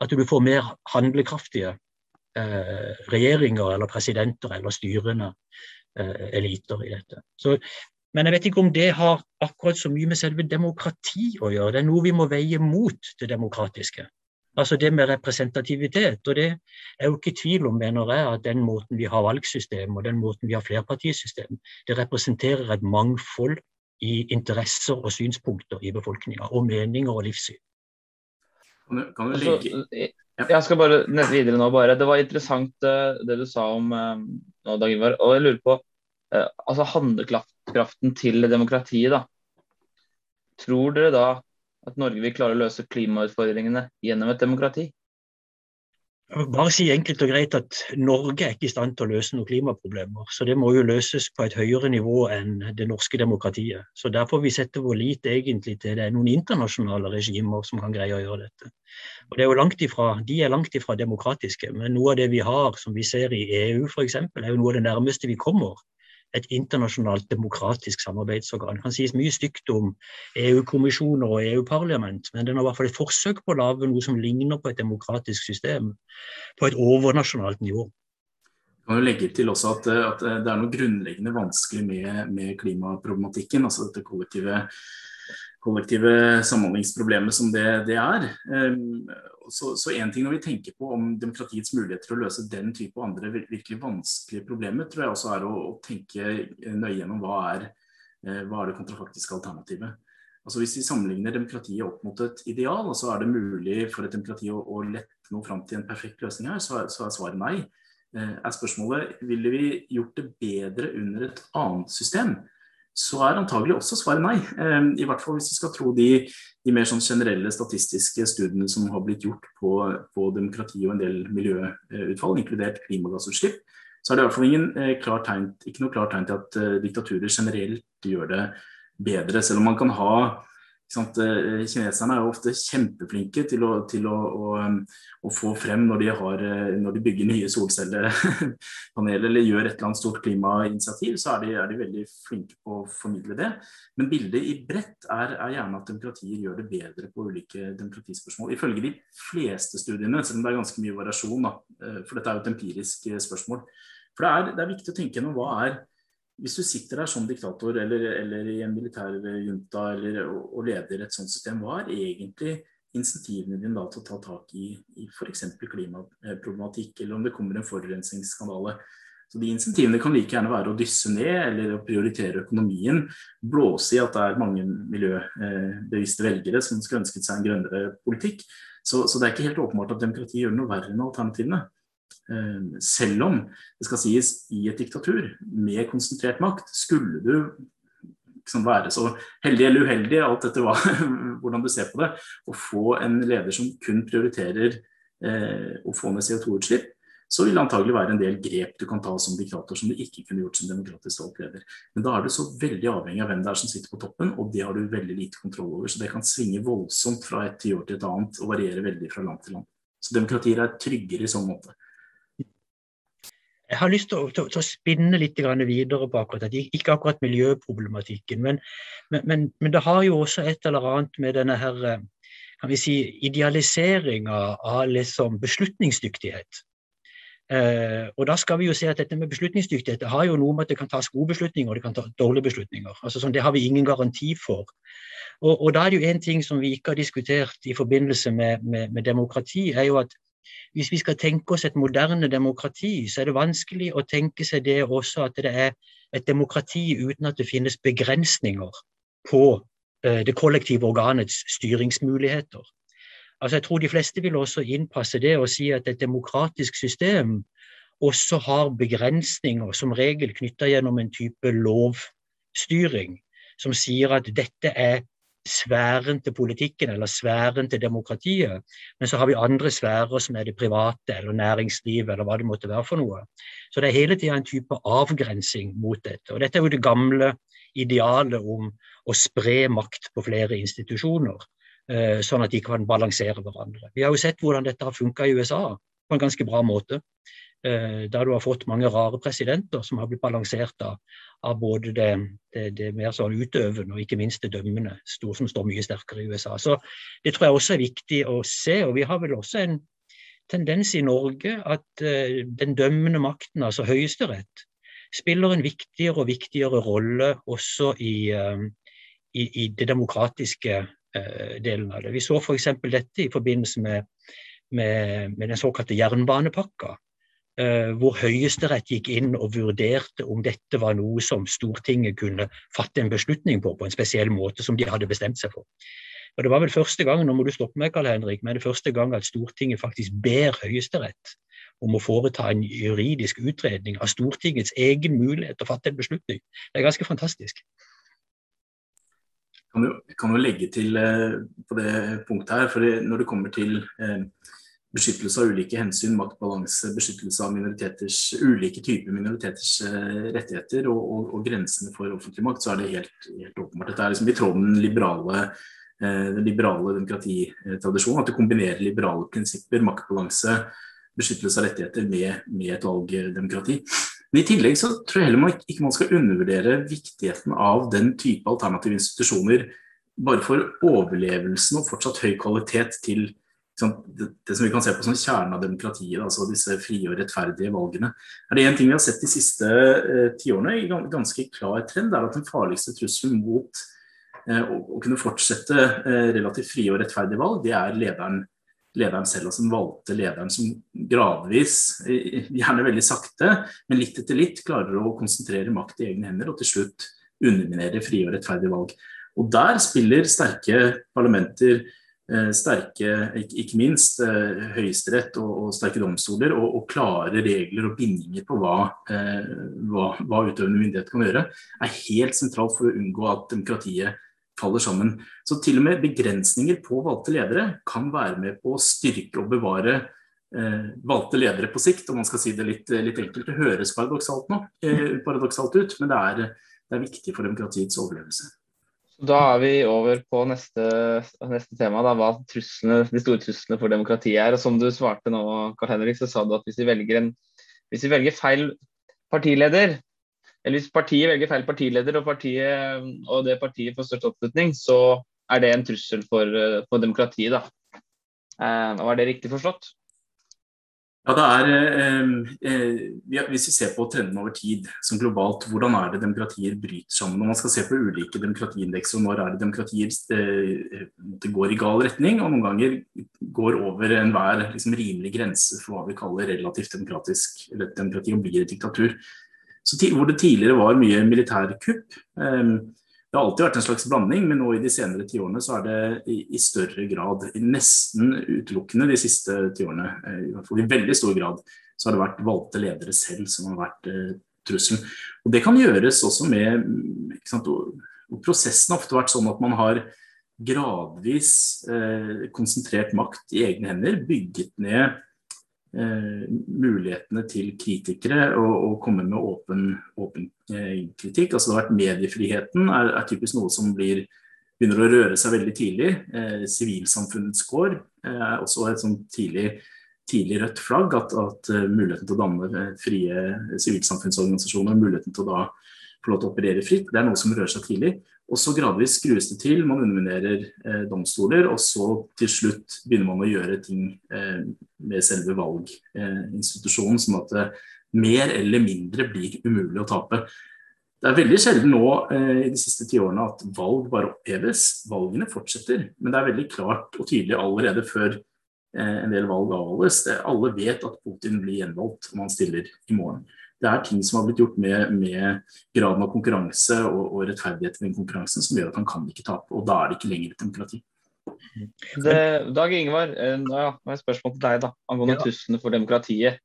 at du får mer handlekraftige eh, regjeringer eller presidenter eller styrende eh, eliter i dette. Så men jeg vet ikke om det har akkurat så mye med selve demokrati å gjøre. Det er noe vi må veie mot det demokratiske. Altså det med representativitet. Og det er jo ikke tvil om, mener jeg, at den måten vi har valgsystem og den måten vi har flerpartisystem, det representerer et mangfold i interesser og synspunkter i befolkninga, og meninger og livssyn. Kan du, kan du altså, jeg skal bare ned videre nå, bare. Det var interessant eh, det du sa om eh, nå, Dag Ivar. Og jeg lurer på Eh, altså handlekraften til demokratiet, da. Tror dere da at Norge vil klare å løse klimautfordringene gjennom et demokrati? bare si enkelt og greit at Norge er ikke i stand til å løse noen klimaproblemer. Så det må jo løses på et høyere nivå enn det norske demokratiet. Så derfor vi setter vår lit egentlig til det er noen internasjonale regimer som kan greie å gjøre dette. Og det er jo langt ifra, De er langt ifra demokratiske, men noe av det vi har, som vi ser i EU f.eks., er jo noe av det nærmeste vi kommer et internasjonalt demokratisk samarbeidsorgan. Det kan sies mye stygt om EU-kommisjoner og EU-parlament, men den har i hvert fall et forsøk på å lage noe som ligner på et demokratisk system på et overnasjonalt nivå. Jeg kan jo legge til også at, at, det er noe grunnleggende vanskelig med, med klimaproblematikken. altså dette kollektive, kollektive samhandlingsproblemet som det, det er. Så én ting når vi tenker på om demokratiets muligheter til å løse den type og andre virkelig vanskelige problemer, tror jeg også er å, å tenke nøye gjennom hva er, eh, hva er det kontrafaktiske alternativet. Altså Hvis vi sammenligner demokratiet opp mot et ideal, og så er det mulig for et demokrati å, å lette noe fram til en perfekt løsning her, så er, så er svaret nei. er spørsmålet ville vi gjort det bedre under et annet system så er antagelig også svaret nei. Ehm, I hvert fall hvis vi skal tro de, de mer sånn generelle statistiske studiene som har blitt gjort på, på demokrati og en del miljøutfall, inkludert klimagassutslipp, så er det i hvert fall ingen, eh, klar tegn, ikke noe klart tegn til at uh, diktaturer generelt gjør det bedre. Selv om man kan ha Eh, kineserne er jo ofte kjempeflinke til å, til å, å, å få frem når de, har, eh, når de, bygger nye solcellepaneler eller gjør et eller annet stort klimainitiativ, så er de, er de, veldig flinke på å formidle det. Men bildet i bredt er, er, gjerne at demokratier gjør det bedre på ulike demokratispørsmål. Ifølge de fleste studiene, selv om det er ganske mye variasjon, da, eh, for dette er jo et empirisk spørsmål. For det er, det er viktig å tenke gjennom hva er hvis du sitter der som diktator eller, eller i en militær junta eller, og, og, leder et sånt system, hva er egentlig insentivene dine da til å ta tak i, i f.eks. klimaproblematikk, eller om det kommer en forurensningsskandale? Så De insentivene kan like gjerne være å dysse ned eller å prioritere økonomien. Blåse i at det er mange miljøbevisste velgere som skulle ønsket seg en grønnere politikk. Så, så det er ikke helt åpenbart at demokrati gjør noe verre enn alternativene. Eh, selv om det skal sies i et diktatur med konsentrert makt, skulle du liksom være så heldig eller uheldig, alt etter hva, hvordan du ser på det, å få en leder som kun prioriterer eh, å få ned CO2-utslipp, så vil det antagelig være en del grep du kan ta som diktator som du ikke kunne gjort som demokratisk valgt leder. Men da er du så veldig avhengig av hvem det er som sitter på toppen, og det har du veldig lite kontroll over. Så det kan svinge voldsomt fra et tiår til et annet og variere veldig fra land til land. Så demokratier er tryggere i sånn måte. Jeg har lyst til å, til, til å spinne litt videre på akkurat dette. Ikke akkurat miljøproblematikken, men, men, men, men, det har jo også et eller annet med denne her, eh, kan vi si, idealiseringa av liksom beslutningsdyktighet. Eh, og da skal vi jo se at dette med beslutningsdyktighet det har jo noe med at det kan tas gode beslutninger og det kan ta dårlige beslutninger. Altså sånn, Det har vi ingen garanti for. Og, og da er det jo en ting som vi ikke har diskutert i forbindelse med, med, med demokrati, er jo at hvis vi skal tenke oss et moderne demokrati, så er det vanskelig å tenke seg det også at det er et demokrati uten at det finnes begrensninger på eh, det kollektive organets styringsmuligheter. Altså jeg tror De fleste vil også innpasse det og si at et demokratisk system også har begrensninger, som regel knytta gjennom en type lovstyring, som sier at dette er sfæren til politikken eller sfæren til demokratiet. Men så har vi andre sfærer som er det private eller næringslivet eller hva det måtte være for noe. Så det er hele tida en type avgrensing mot dette. Og dette er jo det gamle idealet om å spre makt på flere institusjoner, eh, sånn at de kan balansere hverandre. Vi har jo sett hvordan dette har funka i USA på en ganske bra måte. Eh, der du har fått mange rare presidenter som har blitt balansert av, av både det, det, det, mer sånn utøvende og ikke minst det dømmende, stor, som står mye sterkere i USA. Så Det tror jeg også er viktig å se. og Vi har vel også en tendens i Norge at uh, den dømmende makten, altså Høyesterett, spiller en viktigere og viktigere rolle også i, uh, i, i det demokratiske uh, delen av det. Vi så f.eks. dette i forbindelse med, med, med den såkalte jernbanepakka hvor Høyesterett gikk inn og vurderte om dette var noe som Stortinget kunne fatte en beslutning på, på en spesiell måte som de hadde bestemt seg for. Og Det var vel første gang nå må du stoppe meg, Karl Henrik, men det første gang at Stortinget faktisk ber Høyesterett om å foreta en juridisk utredning av Stortingets egen mulighet til å fatte en beslutning. Det er ganske fantastisk. Jeg kan jo, kan jo legge til eh, på det punktet her, for når det kommer til eh, beskyttelse av ulike hensyn, maktbalanse, beskyttelse av ulike typer minoriteters uh, rettigheter og, og, og, grensene for offentlig makt, så er det helt, helt åpenbart. Dette er liksom i tråd med den liberale, uh, den liberale demokratitradisjonen. At det kombinerer liberale prinsipper, maktbalanse, beskyttelse av rettigheter med, med et valgdemokrati. Men I tillegg så tror jeg heller man ikke man skal undervurdere viktigheten av den type alternative institusjoner bare for overlevelsen og fortsatt høy kvalitet til det, det, som vi kan se på som kjernen av demokratiet, altså disse frie og rettferdige valgene. Er det én ting vi har sett de siste eh, tiårene i ganske klar trend, er at den farligste trusselen mot eh, å, å, kunne fortsette eh, relativt frie og rettferdige valg, det er lederen, lederen selv, altså den valgte lederen som gradvis, gjerne veldig sakte, men litt etter litt, klarer å konsentrere makt i egne hender og til slutt underminere frie og rettferdige valg. Og Der spiller sterke parlamenter sterke, ikke minst eh, Høyesterett og, og, sterke domstoler, og, og, klare regler og bindinger på hva, hva, hva utøvende myndighet kan gjøre, er helt sentralt for å unngå at demokratiet faller sammen. Så til og med begrensninger på valgte ledere kan være med på å styrke og bevare eh, valgte ledere på sikt, om man skal si det litt, litt enkelt. Det høres paradoksalt, nå, eh, paradoksalt ut, men det er, det er, viktig for demokratiets overlevelse. Da er vi over på neste, neste tema, da, hva truslene, de store truslene for demokratiet er. Og Som du svarte nå, Karl Henrik, så sa du at hvis vi velger, en, hvis vi velger feil partileder, eller hvis partiet velger feil partileder og, partiet, og det partiet får størst oppslutning, så er det en trussel for, for demokratiet. da. Eh, var det riktig forstått? Ja, det er, eh, eh, Hvis vi ser på trenden over tid, som globalt, hvordan er det demokratier bryter sammen? Når man skal se på ulike demokratiindekser, når er det demokratier eh, det går i gal retning, og noen ganger går over enhver liksom, rimelig grense for hva vi kaller relativt demokratisk, eller demokrati og blir et diktatur. Så, hvor det tidligere var mye militærkupp. Um, det har alltid vært en slags blanding, men nå i de senere tiårene så er det i, i, større grad, nesten utelukkende de siste tiårene, eh, i hvert fall i veldig stor grad, så har det vært valgte ledere selv som har vært eh, trusselen. Og Det kan gjøres også med sant, og, og Prosessen har ofte vært sånn at man har gradvis eh, konsentrert makt i egne hender, bygget ned mulighetene til kritikere å, komme med åpen, åpen eh, kritikk. Altså det har vært Mediefriheten er, er, typisk noe som blir, begynner å røre seg veldig tidlig. Eh, sivilsamfunnets eh, kår er også et sånn tidlig, tidlig rødt flagg. At, at muligheten til å danne frie sivilsamfunnsorganisasjoner, muligheten til å da få lov til å operere fritt, det er noe som rører seg tidlig. Og så gradvis skrues det til, man underminerer eh, domstoler, og så til slutt begynner man å gjøre ting eh, med selve valginstitusjonen, sånn at det mer eller mindre blir umulig å tape. Det er veldig sjelden nå eh, i de siste ti årene at valg bare oppheves. Valgene fortsetter, men det er veldig klart og tydelig allerede før eh, en del valg avholdes. Alle vet at Putin blir gjenvalgt om han stiller i morgen det er ting som har blitt gjort med, med graden av konkurranse og, og rettferdighet i den konkurransen som gjør at han kan ikke tape. Og da er det ikke lenger et demokrati. Det, Dag Ingvar, eh, ja, et spørsmål til deg da, angående ja. truslene for demokratiet.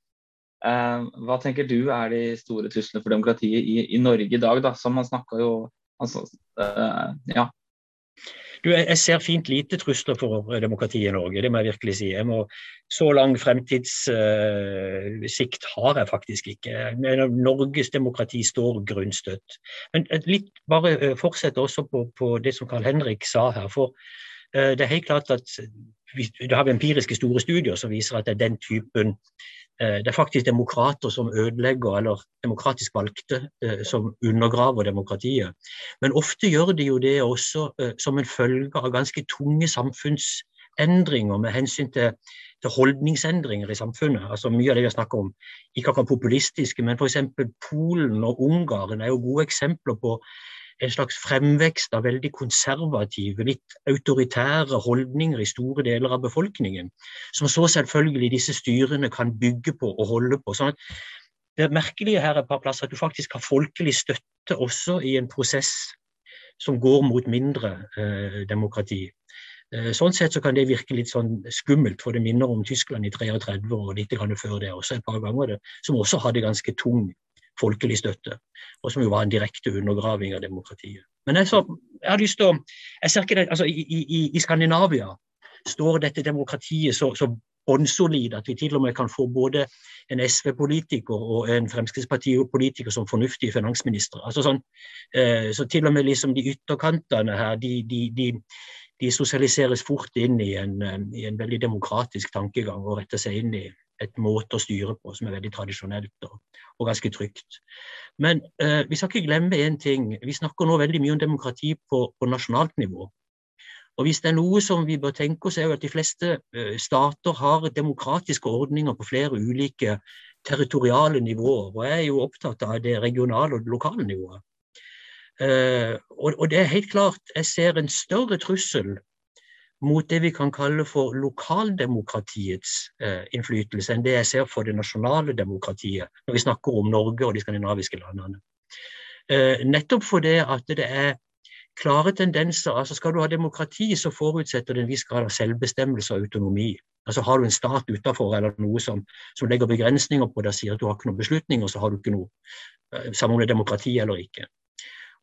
Eh, hva tenker du er de store truslene for demokratiet i, i Norge i dag? da, som man snakka jo altså, eh, ja, du, jeg ser fint lite trusler for demokratiet i Norge, det må jeg virkelig si. Jeg må, så lang fremtidssikt uh, har jeg faktisk ikke. Jeg mener, Norges demokrati står grunnstøtt. Men litt bare uh, fortsette også på, på, det som Carl Henrik sa her. for uh, det er helt klart at det har vi empiriske store studier som viser at det er den typen Eh, det er faktisk demokrater som ødelegger, eller demokratisk valgte eh, som undergraver demokratiet. Men ofte gjør de jo det også eh, som en følge av ganske tunge samfunnsendringer med hensyn til, til holdningsendringer i samfunnet. Altså Mye av det vi har snakket om, ikke akkurat populistiske, men f.eks. Polen og Ungarn er jo gode eksempler på en slags fremvekst av veldig konservative, litt autoritære holdninger i store deler av befolkningen, som så selvfølgelig disse styrene kan bygge på og holde på. sånn at det merkelige her er et par plasser at du faktisk har folkelig støtte også i en prosess som går mot mindre eh, demokrati. Eh, sånn sett så kan det virke litt sånn skummelt, for det minner om Tyskland i 33 og litt før det også et par ganger, det, som også hadde ganske tung folkelig støtte, og som jo var en direkte undergraving av demokratiet. Men jeg, så, jeg har lyst til å jeg ser ikke det, altså i, i, i Skandinavia står dette demokratiet så, så bånnsolid at vi til og med kan få både en SV-politiker og en Fremskrittsparti-politiker som fornuftige finansministre. Altså sånn, eh, så til og med liksom de ytterkantene her, de, de, de, de sosialiseres fort inn i en, i en, veldig demokratisk tankegang og retter seg inn i et måte å styre på som er veldig tradisjonelt og, og ganske trygt. Men eh, vi skal ikke glemme én ting. Vi snakker nå veldig mye om demokrati på, på, nasjonalt nivå. Og Hvis det er noe som vi bør tenke oss, er jo at de fleste eh, stater har demokratiske ordninger på flere ulike territoriale nivåer. Og jeg er jo opptatt av det regionale og det lokale nivået. Eh, og, det er helt klart, jeg ser en større trussel mot det vi kan kalle for lokaldemokratiets eh, innflytelse enn det jeg ser for det nasjonale demokratiet når vi snakker om Norge og de skandinaviske landene. Eh, nettopp fordi at det er klare tendenser. altså Skal du ha demokrati, så forutsetter det en viss grad av selvbestemmelse og autonomi. Altså Har du en stat utenfor eller noe som, som legger begrensninger på deg sier at du har ikke noen beslutninger, så har du ikke noe, samme om det er demokrati eller ikke.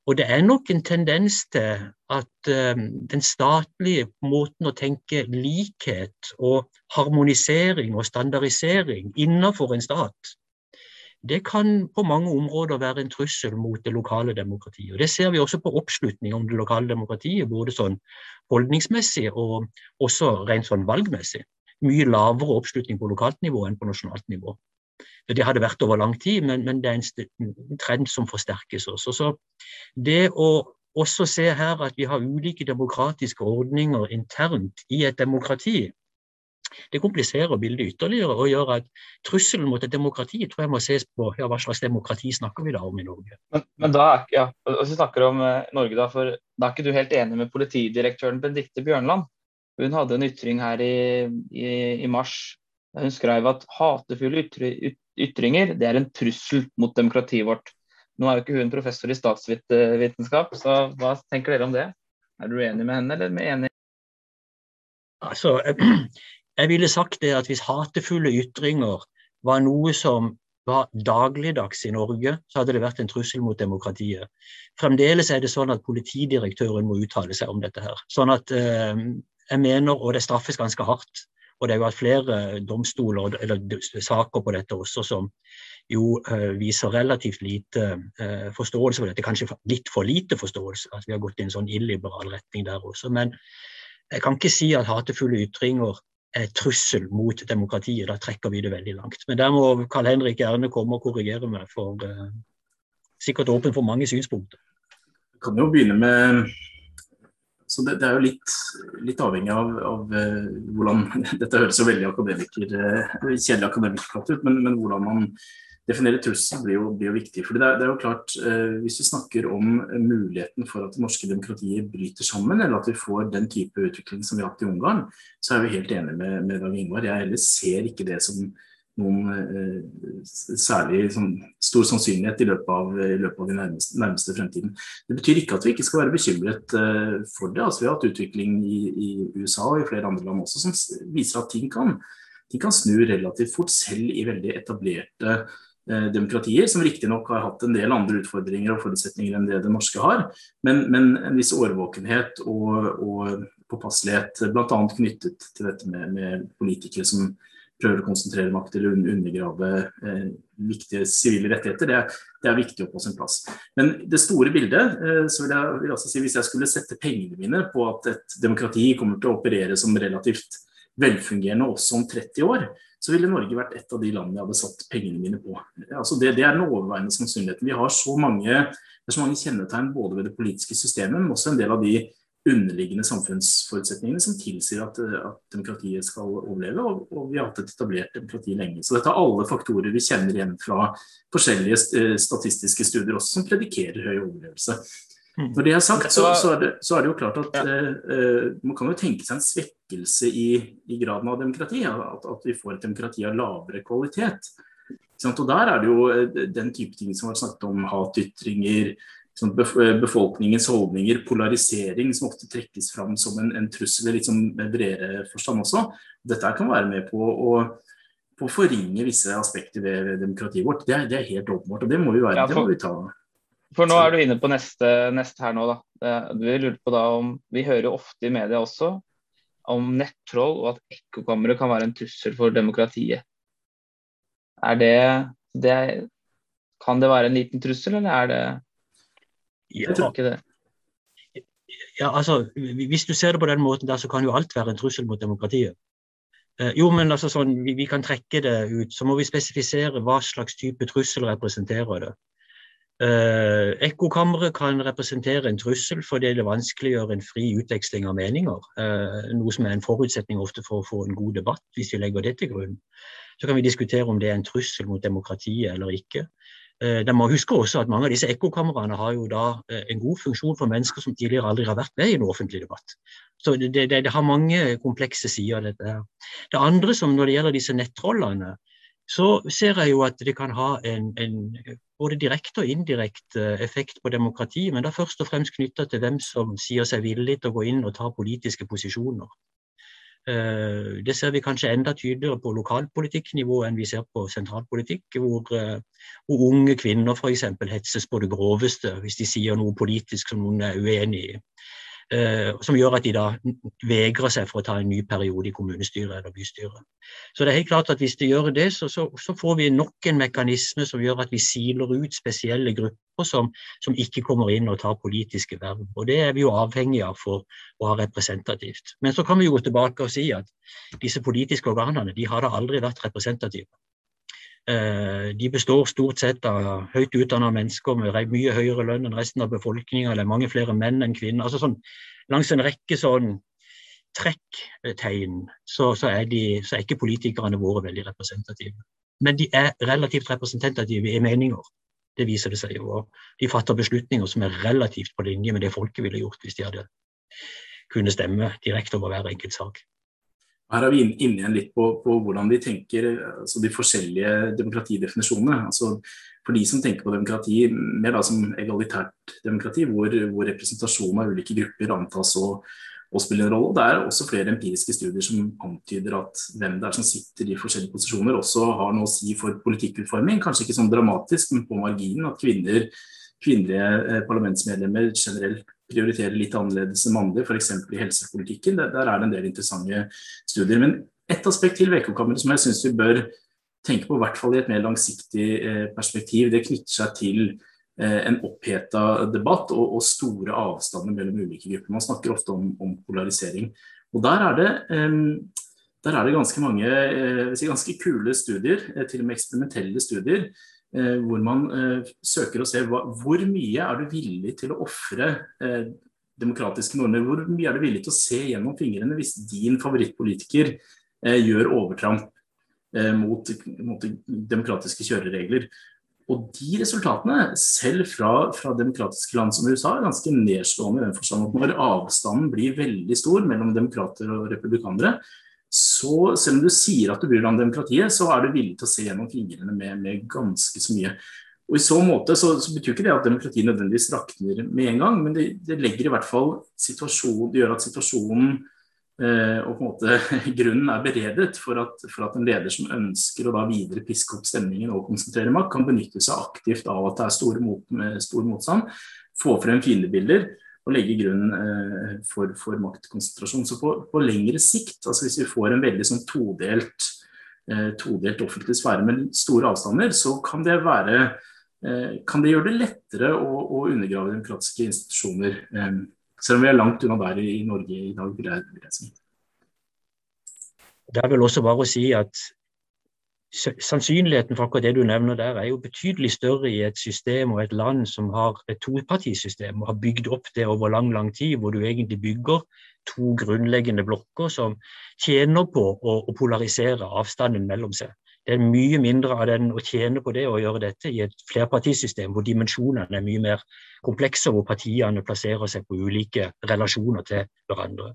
Og det er nok en tendens til at um, den statlige måten å tenke likhet og harmonisering og standardisering innenfor en stat det kan på mange områder være en trussel mot det lokale demokratiet. Og Det ser vi også på oppslutning om det lokale demokratiet, både sånn holdningsmessig og også rent sånn valgmessig. Mye lavere oppslutning på lokalt nivå enn på nasjonalt nivå. Det hadde vært over lang tid, men, men det er en trend som forsterkes også. Så det å også se her at vi har ulike demokratiske ordninger internt i et demokrati, det kompliserer bildet ytterligere og gjør at trusselen mot et demokrati tror jeg må ses på ja, hva slags demokrati snakker vi da om i Norge. Men, men da ja, Hvis vi snakker om eh, Norge, da, for da er ikke du helt enig med politidirektøren Benedicte Bjørnland? Hun hadde en ytring her i, i, i mars. Hun skrev at hatefulle ytringer det er en trussel mot demokratiet vårt. Nå er jo ikke hun professor i statsvitenskap, så hva tenker dere om det? Er du enig med henne, eller med enig? Altså, Jeg ville sagt det at hvis hatefulle ytringer var noe som var dagligdags i Norge, så hadde det vært en trussel mot demokratiet. Fremdeles er det sånn at politidirektøren må uttale seg om dette her. Sånn at eh, jeg mener, og det straffes ganske hardt, og det jo hatt flere domstoler eller saker på dette også som jo uh, viser relativt lite uh, forståelse for dette. Kanskje litt for lite forståelse. At vi har gått i en sånn illiberal retning der også. Men jeg kan ikke si at hatefulle ytringer er trussel mot demokratiet. Da trekker vi det veldig langt. Men der må Karl Henrik gjerne komme og korrigere meg, for sikkert åpen for mange synspunkter. Jeg kan jo begynne med så det, det er jo litt, litt avhengig av, av uh, hvordan Dette høres jo veldig akademiker, uh, kjedelig akademikerplatt ut, men, men, hvordan man definerer trussel blir jo, blir jo viktig. for det er, det er, jo klart, eh, Hvis vi snakker om muligheten for at det norske demokratiet bryter sammen, eller at vi får den type utvikling som vi har hatt i Ungarn, så er vi helt enig med, med Dag Ingvar. Jeg heller ser ikke det som noen eh, særlig sånn, stor sannsynlighet i løpet av, i løpet av den nærmeste, nærmeste, fremtiden. Det betyr ikke at vi ikke skal være bekymret eh, for det. Altså, vi har hatt utvikling i, i, USA og i flere andre land også som viser at ting kan, ting kan snu relativt fort, selv i veldig etablerte Eh, demokratier, som riktignok har hatt en del andre utfordringer og forutsetninger enn det det norske har. Men, men en viss årvåkenhet og, og påpasselighet, bl.a. knyttet til dette med, med, politikere som prøver å konsentrere makt eller undergrave eh, viktige sivile rettigheter, det, det, er viktig å få sin plass. Men det store bildet, eh, så vil jeg, vil si, hvis jeg skulle sette pengene mine på at et demokrati kommer til å operere som relativt velfungerende også om 30 år, så ville Norge vært et av de landene jeg hadde satt pengene mine på. Altså det, det, er den overveiende sannsynligheten. Vi har så mange, det er så mange kjennetegn både ved det politiske systemet, men også en del av de underliggende samfunnsforutsetningene som tilsier at, at demokratiet skal overleve, og, og, vi har hatt et etablert demokrati lenge. Så dette er alle faktorer vi kjenner igjen fra forskjellige eh, statistiske studier også, som predikerer høy overlevelse. Mm. Når det er sagt, så, så, er, det, så er, det, jo klart at ja. uh, man kan jo tenke seg en svekkelse i, i graden av demokrati. At, at, vi får et demokrati av lavere kvalitet. Og Der er det jo eh, den type ting som har snakket om hatytringer, befolkningens holdninger, polarisering, som ofte trekkes fram som en, en trussel i litt sånn bredere forstand også. Dette kan være med på å på forringe visse aspekter ved demokratiet vårt. Det er, det er helt åpenbart, og det må vi, være, ja, for, det må vi ta. For nå er du inne på neste, neste her nå, da. Vi lurer på da om Vi hører ofte i media også om nettroll og at ekkokamre kan være en trussel for demokratiet. Er det, det Kan det være en liten trussel, eller er det Jeg tror ikke det. Ja, altså, Hvis du ser det på den måten, der, så kan jo alt være en trussel mot demokratiet. Eh, jo, men altså sånn, vi, vi, kan trekke det ut. Så må vi spesifisere hva slags type trussel representerer det. Eh, Ekkokammeret kan representere en trussel fordi det vanskeliggjør en fri utveksling av meninger. Eh, noe som er en forutsetning ofte for å få en god debatt, hvis vi legger det til grunn. Så kan vi diskutere om det er en trussel mot demokratiet eller ikke. Eh, de må huske også at Mange av disse ekkokameraene har jo da eh, en god funksjon for mennesker som tidligere aldri har vært med i en offentlig debatt. Så det, det, det har mange komplekse sider. dette her. Det andre som når det gjelder disse nettrollene, så ser jeg jo at det kan ha en, en både direkte og indirekte effekt på demokrati, men er først og fremst knytta til hvem som sier seg villig til å gå inn og ta politiske posisjoner. Eh, det ser vi kanskje enda tydeligere på lokalpolitikknivå enn vi ser på sentralpolitikk, hvor, eh, hvor unge kvinner f.eks. hetses på det groveste hvis de sier noe politisk som noen er uenig i. Eh, som gjør at de da vegrer seg for å ta en ny periode i kommunestyret eller bystyret. Så det er helt klart at hvis de gjør det, så, så, så får vi nok en mekanisme som gjør at vi siler ut spesielle grupper som, som, ikke kommer inn og tar politiske verv. Og det er vi jo avhengig av for å ha representativt. Men så kan vi jo gå tilbake og si at disse politiske organene de har da aldri vært representative. Eh, de består stort sett av høyt utdanna mennesker med mye høyere lønn enn resten av befolkninga, eller mange flere menn enn kvinner. Altså sånn, langs en rekke sånn trekktegn så, så, er de, så, er ikke politikerne våre veldig representative. Men de er relativt representative i meninger. Det viser det seg jo. Og de fatter beslutninger som er relativt på linje med det folket ville gjort hvis de hadde kunne stemme direkte over hver enkelt sak. Her er vi inne igjen litt på, på, hvordan vi tenker altså de forskjellige demokratidefinisjonene. Altså for de som tenker på demokrati mer da som egalitært demokrati, hvor, hvor representasjon av ulike grupper antas å, å spille en rolle. Det er også flere empiriske studier som antyder at hvem det er som sitter i forskjellige posisjoner, også har noe å si for politikkutforming. Kanskje ikke sånn dramatisk, men på marginen. At kvinner, kvinnelige eh, parlamentsmedlemmer generelt prioriterer litt annerledes enn mannlige, f.eks. i helsepolitikken. Der, er det en del interessante studier. Men ett aspekt til VK-kammeret som jeg syns vi bør tenke på, i hvert fall i et mer langsiktig eh, perspektiv, det knytter seg til eh, en oppheta debatt og, og, store avstander mellom ulike grupper. Man snakker ofte om, om polarisering. Og der er det, der er det ganske mange ganske kule studier, til og med eksperimentelle studier, hvor man eh, søker å se hva, hvor mye er du villig til å ofre eh, demokratiske normer. Hvor mye er du villig til å se gjennom fingrene hvis din favorittpolitiker gjør overtramp mot, mot demokratiske kjøreregler. Og de resultatene, selv fra, fra, demokratiske land som USA, er ganske nedslående i den forstand at når avstanden blir veldig stor mellom demokrater og republikanere, så selv om du sier at du bryr deg om demokratiet, så er du villig til å se gjennom fingrene med, med ganske så mye. Og I så måte så, så betyr ikke det at demokratiet nødvendigvis rakner med en gang, men det, det legger i hvert fall situasjonen, det gjør at situasjonen eh, og på en måte grunnen er beredet for at, for at en leder som ønsker å da videre piske opp stemningen og konsentrere makt, kan benytte seg aktivt av at det er store mot, stor motstand, få frem fiendebilder å legge grunnen eh, for, for, maktkonsentrasjon. Så på, på, lengre sikt, altså hvis vi får en veldig sånn todelt, eh, todelt offentlig sfære med store avstander, så kan det være eh, kan det gjøre det lettere å, å undergrave demokratiske institusjoner. Selv om vi er langt unna der i, Norge i dag. Det er vel også bare å si at sannsynligheten for akkurat det du nevner der, er jo betydelig større i et system og et land som har et topartisystem og har bygd opp det over lang, lang tid, hvor du egentlig bygger to grunnleggende blokker som tjener på å, å polarisere avstanden mellom seg. Det er mye mindre av den å tjene på det å gjøre dette i et flerpartisystem hvor dimensjonene er mye mer komplekse, hvor partiene plasserer seg på ulike relasjoner til hverandre.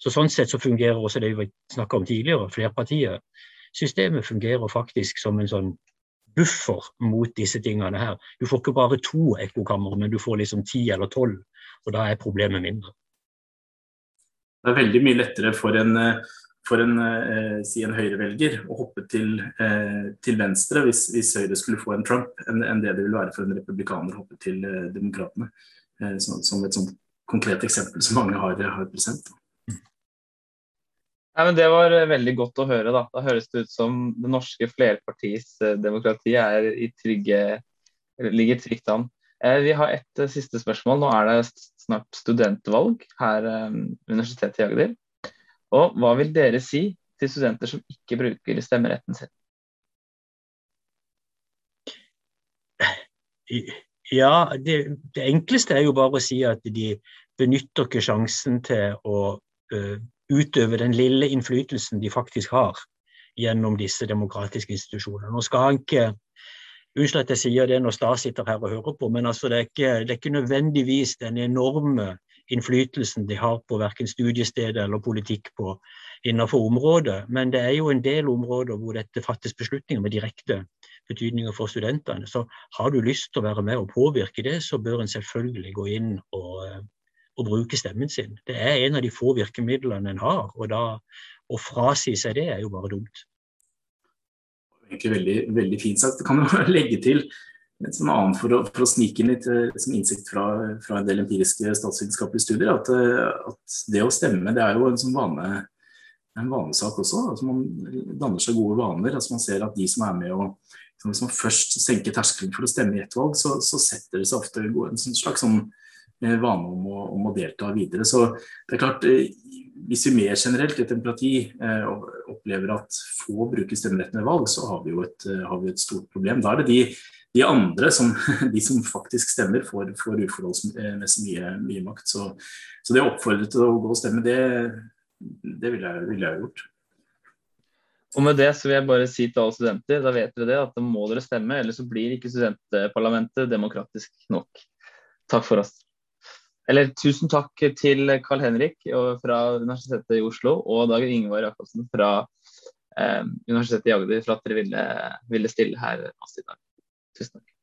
Så Sånn sett så fungerer også det vi snakka om tidligere, flerpartiet systemet fungerer faktisk som en sånn buffer mot disse tingene her. Du får ikke bare to ekkokammer, men du får liksom ti eller tolv. Og da er problemet mindre. Det er veldig mye lettere for en, for en, eh, si en høyrevelger å hoppe til, eh, til venstre hvis, hvis, Høyre skulle få en Trump, enn, en det det vil være for en republikaner å hoppe til eh, demokratene. Eh, som, som, et sånt konkret eksempel som mange har, har present. Nei, men Det var eh, veldig godt å høre. Da Da høres det ut som det norske flerpartisdemokratiet eh, er ligger trygt an. Eh, vi har et siste spørsmål. Nå er det snart studentvalg her ved Universitetet i Agder. Og hva vil dere si til studenter som ikke bruker stemmeretten sin? Ja, det, det enkleste er jo bare å si at de benytter ikke sjansen til å utøve den lille innflytelsen de faktisk har gjennom disse demokratiske institusjonene. Nå skal han ikke Unnskyld at jeg sier det når Stas sitter her og hører på, men altså det, er ikke, det, er ikke, nødvendigvis den enorme innflytelsen de har på verken studiestedet eller politikk på innenfor området. Men det er jo en del områder hvor dette fattes beslutninger med direkte betydninger for studentene. Så har du lyst til å være med og påvirke det, så bør en selvfølgelig gå inn og, og bruke stemmen sin. Det er en av de få virkemidlene en har, og da å frasi seg det er jo bare dumt. Egentlig veldig, veldig fint sagt. Det kan jo legge til et annet for å, for å, snike inn litt eh, som innsikt fra, fra, en del empiriske statsvitenskapelige studier, at, eh, at, det å stemme det er jo en sånn vane, en vanesak også. altså Man danner seg gode vaner. altså Man ser at de som er med og Hvis man først senker terskelen for å stemme i ett valg, så, så, setter det seg ofte en slags sånn vane om å, om å, delta videre. Så det er klart, Hvis vi mer generelt i demokrati opplever at få bruker stemmeretten ved valg, så har vi jo et, har vi et stort problem. Da er det de de andre, som, de som faktisk stemmer, får, får uforholdsmessig mye, mye makt. Så, så, det å oppfordre til å gå og stemme, det, det ville jeg, vil jeg gjort. Og med det så vil jeg bare si til alle studenter, da vet dere det, at da må dere stemme, ellers så blir ikke studentparlamentet demokratisk nok. Takk for oss. Eller tusen takk til Carl Henrik fra Universitetet i Oslo og Dag Ingvar Jacobsen fra eh, Universitetet i Agder for at dere ville, ville stille her. Tusen takk.